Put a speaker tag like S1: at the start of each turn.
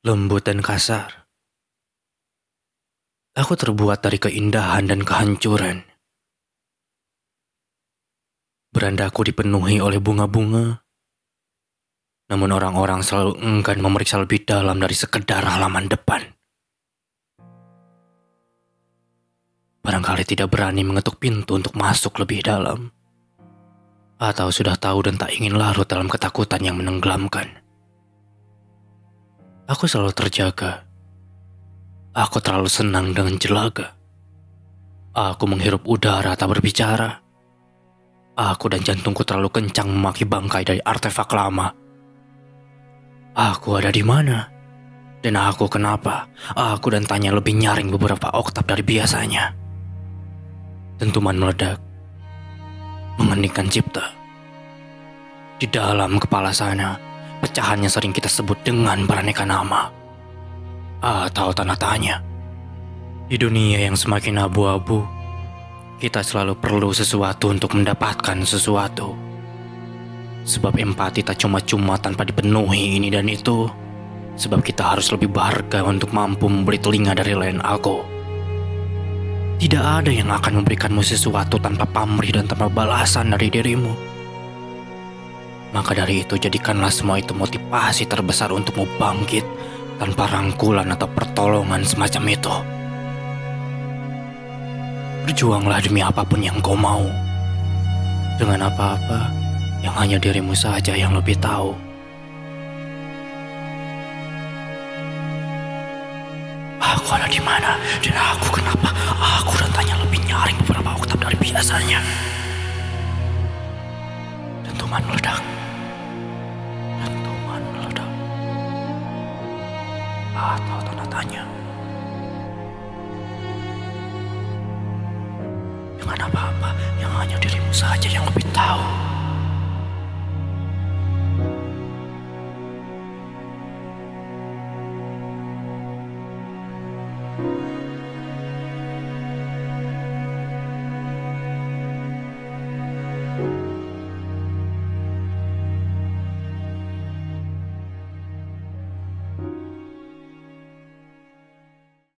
S1: lembut dan kasar. Aku terbuat dari keindahan dan kehancuran. Berandaku dipenuhi oleh bunga-bunga, namun orang-orang selalu enggan memeriksa lebih dalam dari sekedar halaman depan. Barangkali tidak berani mengetuk pintu untuk masuk lebih dalam. Atau sudah tahu dan tak ingin larut dalam ketakutan yang menenggelamkan. Aku selalu terjaga. Aku terlalu senang dengan jelaga. Aku menghirup udara tak berbicara. Aku dan jantungku terlalu kencang memaki bangkai dari artefak lama. Aku ada di mana? Dan aku kenapa? Aku dan tanya lebih nyaring beberapa oktav dari biasanya. Dentuman meledak. Mengeningkan cipta. Di dalam kepala sana, Pecahannya sering kita sebut dengan beraneka nama atau tanda tanya. Di dunia yang semakin abu-abu, kita selalu perlu sesuatu untuk mendapatkan sesuatu. Sebab empati tak cuma-cuma tanpa dipenuhi ini dan itu. Sebab kita harus lebih berharga untuk mampu membeli telinga dari lain aku. Tidak ada yang akan memberikanmu sesuatu tanpa pamrih dan tanpa balasan dari dirimu. Maka dari itu jadikanlah semua itu motivasi terbesar untukmu bangkit tanpa rangkulan atau pertolongan semacam itu. Berjuanglah demi apa pun yang kau mau. Dengan apa-apa yang hanya dirimu saja yang lebih tahu. Aku ada di mana dan aku kenapa atau tanda tanya. Dengan apa-apa yang hanya dirimu saja yang lebih tahu.